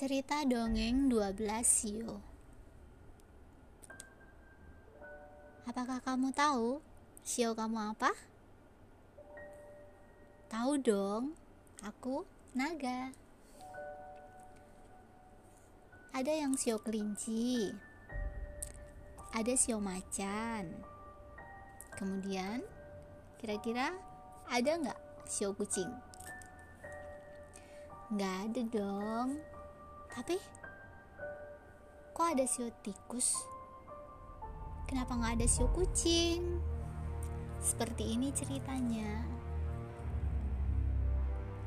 Cerita dongeng 12 Sio Apakah kamu tahu Sio kamu apa? Tahu dong, aku naga. Ada yang sio kelinci, ada sio macan. Kemudian, kira-kira ada nggak sio kucing? Nggak ada dong. Tapi kok ada sio tikus? Kenapa nggak ada sio kucing? Seperti ini ceritanya.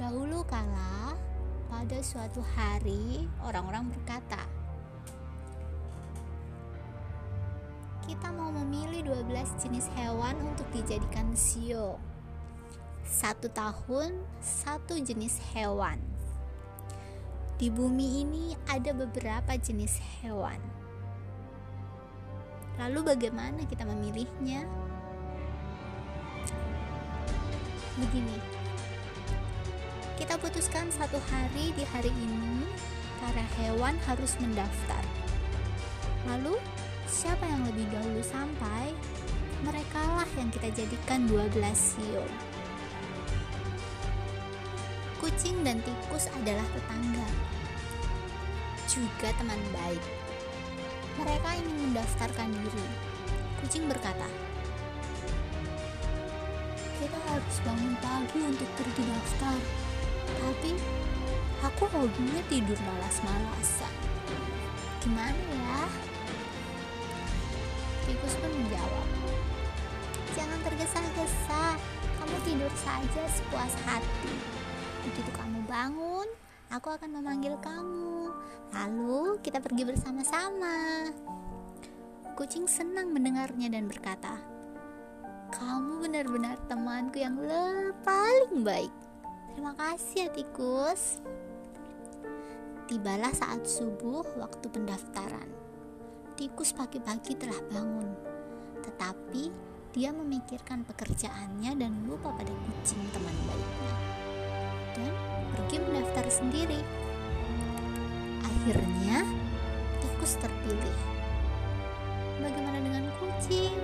Dahulu kala, pada suatu hari, orang-orang berkata, Kita mau memilih 12 jenis hewan untuk dijadikan sio. Satu tahun, satu jenis hewan. Di bumi ini ada beberapa jenis hewan. Lalu bagaimana kita memilihnya? Begini. Kita putuskan satu hari di hari ini para hewan harus mendaftar. Lalu siapa yang lebih dahulu sampai? Merekalah yang kita jadikan 12 sio. Kucing dan tikus adalah tetangga, juga teman baik. Mereka ingin mendaftarkan diri. Kucing berkata, "Kita harus bangun pagi untuk pergi daftar, tapi aku hobinya tidur malas-malasan. Gimana ya?" Tikus pun menjawab, "Jangan tergesa-gesa, kamu tidur saja sepuas hati." Begitu kamu bangun, aku akan memanggil kamu. Lalu kita pergi bersama-sama. Kucing senang mendengarnya dan berkata, "Kamu benar-benar temanku yang paling baik." Terima kasih ya tikus. Tibalah saat subuh waktu pendaftaran. Tikus pagi-pagi telah bangun, tetapi dia memikirkan pekerjaannya dan lupa pada kucing teman baiknya dan pergi mendaftar sendiri. Akhirnya, tikus terpilih. Bagaimana dengan kucing?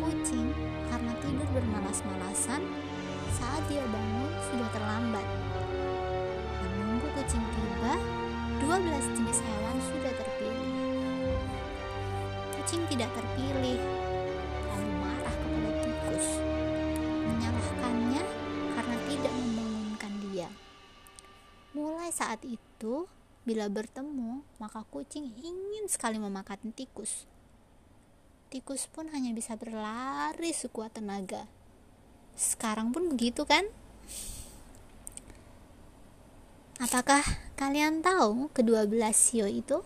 Kucing karena tidur bermalas-malasan saat dia bangun sudah terlambat. Menunggu kucing tiba, 12 jenis hewan sudah terpilih. Kucing tidak terpilih, lalu marah kepada tikus, menyalahkannya saat itu, bila bertemu, maka kucing ingin sekali memakan tikus. Tikus pun hanya bisa berlari sekuat tenaga. Sekarang pun begitu kan? Apakah kalian tahu kedua belas sio itu?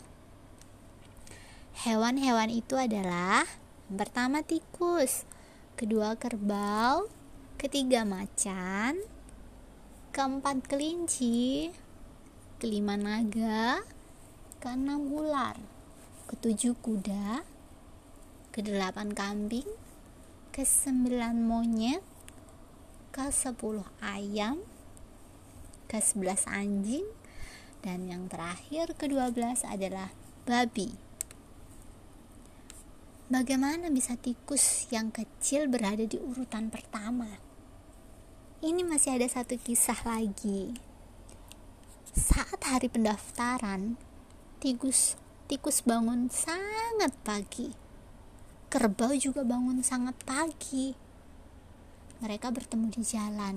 Hewan-hewan itu adalah pertama tikus, kedua kerbau, ketiga macan, keempat kelinci, kelima naga, keenam ular, ketujuh kuda, kedelapan kambing, kesembilan monyet, ke sepuluh ayam, ke sebelas anjing, dan yang terakhir kedua belas adalah babi. Bagaimana bisa tikus yang kecil berada di urutan pertama? Ini masih ada satu kisah lagi. Saat hari pendaftaran, tikus tikus bangun sangat pagi. Kerbau juga bangun sangat pagi. Mereka bertemu di jalan.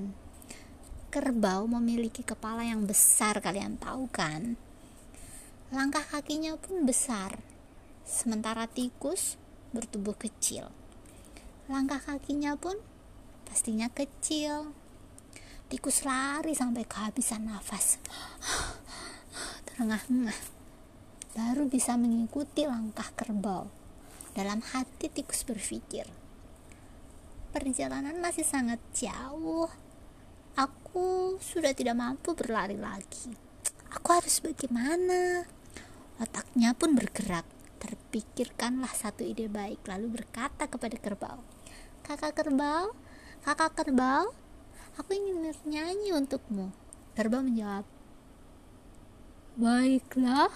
Kerbau memiliki kepala yang besar, kalian tahu kan? Langkah kakinya pun besar. Sementara tikus bertubuh kecil. Langkah kakinya pun pastinya kecil. Tikus lari sampai kehabisan nafas. Terengah-engah. Baru bisa mengikuti langkah kerbau. Dalam hati tikus berpikir, perjalanan masih sangat jauh. Aku sudah tidak mampu berlari lagi. Aku harus bagaimana? Otaknya pun bergerak terpikirkanlah satu ide baik lalu berkata kepada kerbau kakak kerbau kakak kerbau aku ingin bernyanyi untukmu kerbau menjawab Baiklah,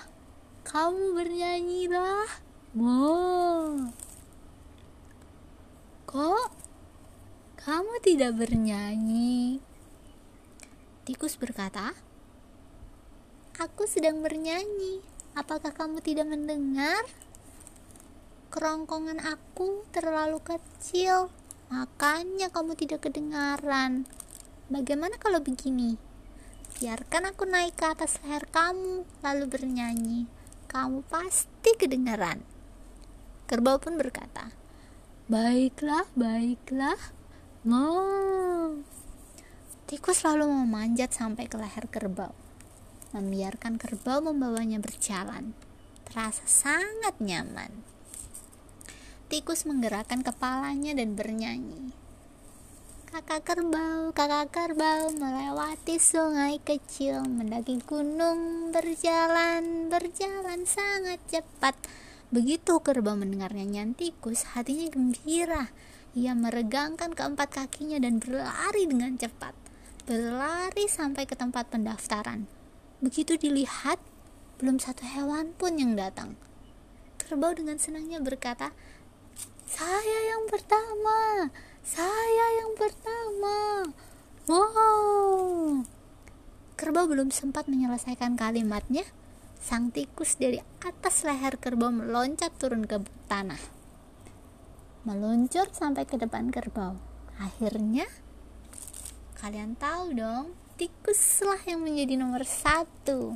kamu bernyanyilah. Mo. Kok kamu tidak bernyanyi? Tikus berkata, Aku sedang bernyanyi. Apakah kamu tidak mendengar? Kerongkongan aku terlalu kecil, makanya kamu tidak kedengaran. Bagaimana kalau begini? Biarkan aku naik ke atas leher kamu, lalu bernyanyi. Kamu pasti kedengaran. Kerbau pun berkata, Baiklah, baiklah. Mau. Tikus lalu memanjat sampai ke leher kerbau membiarkan kerbau membawanya berjalan. Terasa sangat nyaman. Tikus menggerakkan kepalanya dan bernyanyi. Kakak kerbau, kakak kerbau melewati sungai kecil, mendaki gunung, berjalan, berjalan sangat cepat. Begitu kerbau mendengar nyanyian tikus, hatinya gembira. Ia meregangkan keempat kakinya dan berlari dengan cepat. Berlari sampai ke tempat pendaftaran. Begitu dilihat, belum satu hewan pun yang datang. Kerbau dengan senangnya berkata, "Saya yang pertama, saya yang pertama." Wow. Kerbau belum sempat menyelesaikan kalimatnya, sang tikus dari atas leher kerbau meloncat turun ke tanah. Meluncur sampai ke depan kerbau. Akhirnya, kalian tahu dong tikuslah yang menjadi nomor satu.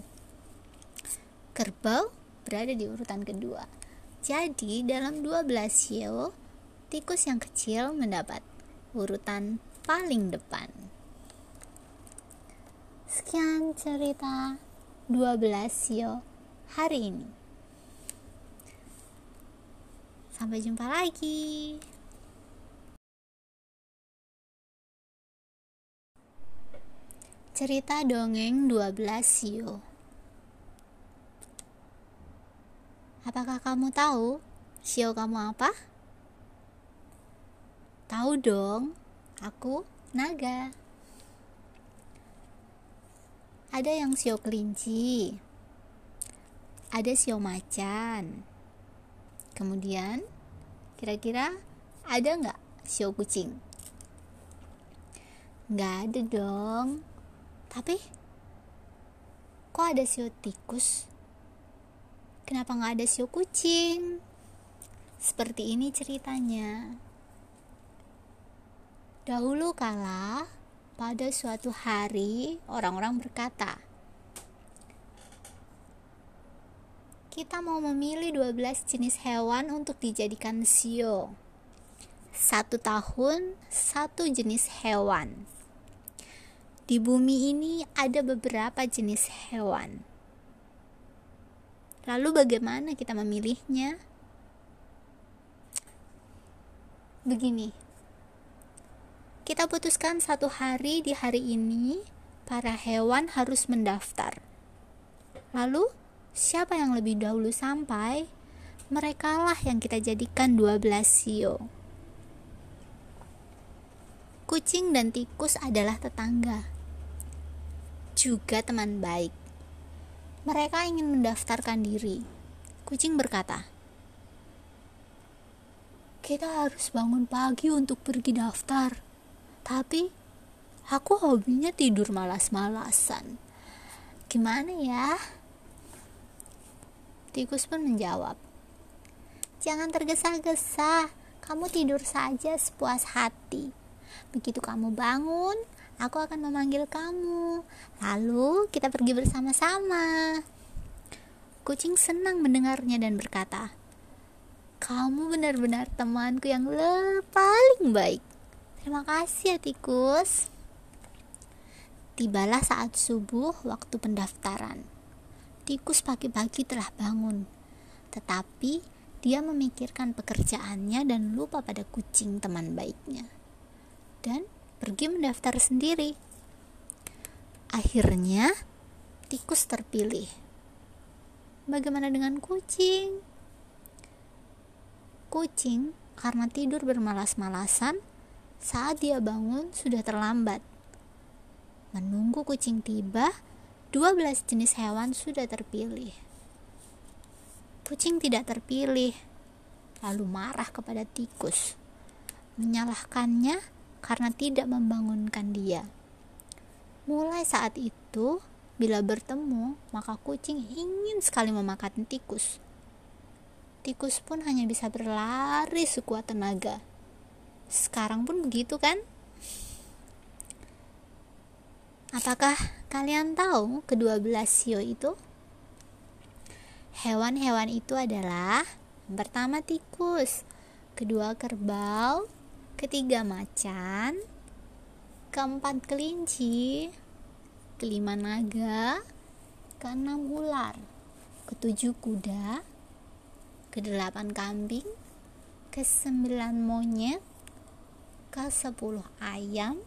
Kerbau berada di urutan kedua. Jadi dalam 12 sio, tikus yang kecil mendapat urutan paling depan. Sekian cerita 12 sio hari ini. Sampai jumpa lagi. Cerita dongeng 12 Sio Apakah kamu tahu Sio kamu apa? Tahu dong, aku naga. Ada yang sio kelinci, ada sio macan. Kemudian, kira-kira ada nggak sio kucing? Nggak ada dong tapi kok ada sio tikus? Kenapa nggak ada sio kucing? Seperti ini ceritanya. Dahulu kala, pada suatu hari, orang-orang berkata, kita mau memilih 12 jenis hewan untuk dijadikan sio. Satu tahun, satu jenis hewan. Di bumi ini ada beberapa jenis hewan. Lalu bagaimana kita memilihnya? Begini. Kita putuskan satu hari di hari ini para hewan harus mendaftar. Lalu siapa yang lebih dahulu sampai? Merekalah yang kita jadikan 12 sio. Kucing dan tikus adalah tetangga juga teman baik. Mereka ingin mendaftarkan diri. Kucing berkata, "Kita harus bangun pagi untuk pergi daftar, tapi aku hobinya tidur malas-malasan. Gimana ya?" Tikus pun menjawab, "Jangan tergesa-gesa, kamu tidur saja sepuas hati. Begitu kamu bangun, Aku akan memanggil kamu. Lalu kita pergi bersama-sama. Kucing senang mendengarnya dan berkata, "Kamu benar-benar temanku yang paling baik." Terima kasih ya tikus. Tibalah saat subuh waktu pendaftaran. Tikus pagi-pagi telah bangun, tetapi dia memikirkan pekerjaannya dan lupa pada kucing teman baiknya. Dan pergi mendaftar sendiri. Akhirnya, tikus terpilih. Bagaimana dengan kucing? Kucing, karena tidur bermalas-malasan, saat dia bangun sudah terlambat. Menunggu kucing tiba, 12 jenis hewan sudah terpilih. Kucing tidak terpilih, lalu marah kepada tikus, menyalahkannya karena tidak membangunkan dia. Mulai saat itu, bila bertemu, maka kucing ingin sekali memakan tikus. Tikus pun hanya bisa berlari sekuat tenaga. Sekarang pun begitu kan? Apakah kalian tahu kedua belas sio itu? Hewan-hewan itu adalah pertama tikus, kedua kerbau, ketiga macan, keempat kelinci, kelima naga, keenam ular, ketujuh kuda, kedelapan kambing, kesembilan monyet, ke sepuluh ayam,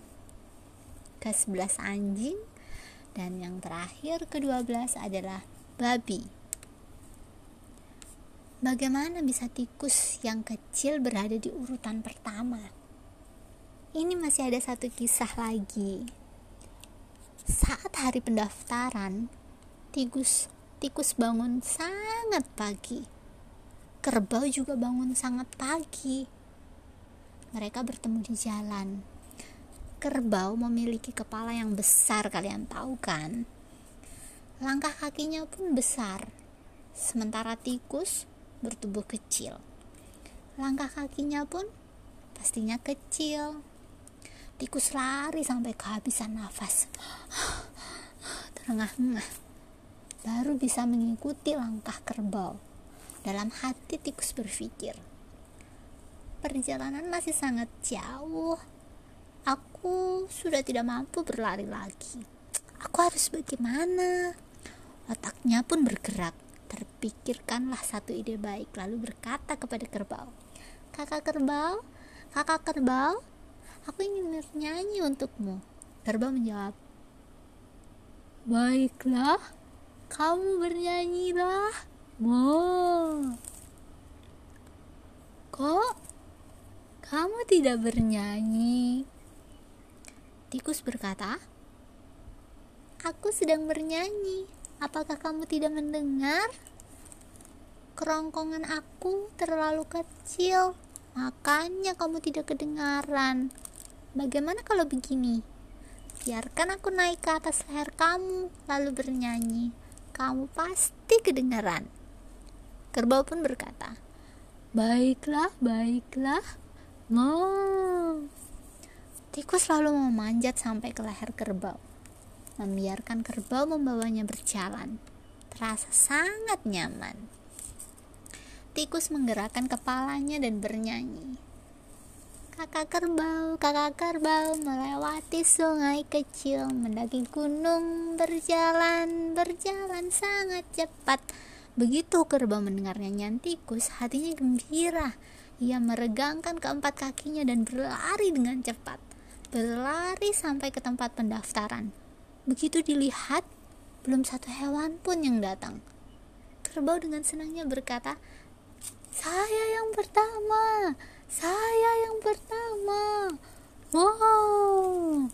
ke-11 anjing dan yang terakhir ke-12 adalah babi. Bagaimana bisa tikus yang kecil berada di urutan pertama? Ini masih ada satu kisah lagi. Saat hari pendaftaran, tikus tikus bangun sangat pagi. Kerbau juga bangun sangat pagi. Mereka bertemu di jalan. Kerbau memiliki kepala yang besar kalian tahu kan? Langkah kakinya pun besar sementara tikus bertubuh kecil. Langkah kakinya pun pastinya kecil. Tikus lari sampai kehabisan nafas. Terengah-engah. Baru bisa mengikuti langkah kerbau. Dalam hati tikus berpikir perjalanan masih sangat jauh Aku sudah tidak mampu berlari lagi. Aku harus bagaimana? Otaknya pun bergerak. Terpikirkanlah satu ide baik, lalu berkata kepada kerbau, "Kakak kerbau, kakak kerbau, aku ingin bernyanyi untukmu." Kerbau menjawab, "Baiklah, kamu bernyanyilah." Mo. Kok kamu tidak bernyanyi? Tikus berkata, Aku sedang bernyanyi. Apakah kamu tidak mendengar? Kerongkongan aku terlalu kecil, makanya kamu tidak kedengaran. Bagaimana kalau begini? Biarkan aku naik ke atas leher kamu, lalu bernyanyi. Kamu pasti kedengaran. Kerbau pun berkata, Baiklah, baiklah. Mau. Tikus lalu memanjat sampai ke leher kerbau, membiarkan kerbau membawanya berjalan. Terasa sangat nyaman. Tikus menggerakkan kepalanya dan bernyanyi. Kakak kerbau, kakak kerbau melewati sungai kecil, mendaki gunung, berjalan, berjalan sangat cepat. Begitu kerbau mendengar nyanyian tikus, hatinya gembira. Ia meregangkan keempat kakinya dan berlari dengan cepat berlari sampai ke tempat pendaftaran. Begitu dilihat, belum satu hewan pun yang datang. Kerbau dengan senangnya berkata, "Saya yang pertama, saya yang pertama." Wow.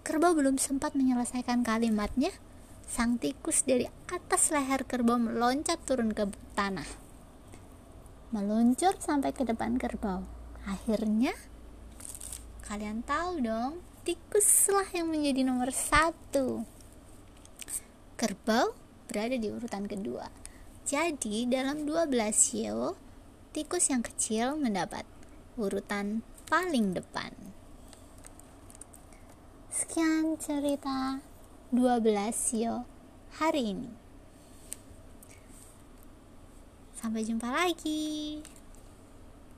Kerbau belum sempat menyelesaikan kalimatnya, sang tikus dari atas leher kerbau meloncat turun ke tanah. Meluncur sampai ke depan kerbau. Akhirnya, Kalian tahu dong, tikuslah yang menjadi nomor satu. Kerbau berada di urutan kedua. Jadi dalam 12 sio, tikus yang kecil mendapat urutan paling depan. Sekian cerita 12 sio hari ini. Sampai jumpa lagi.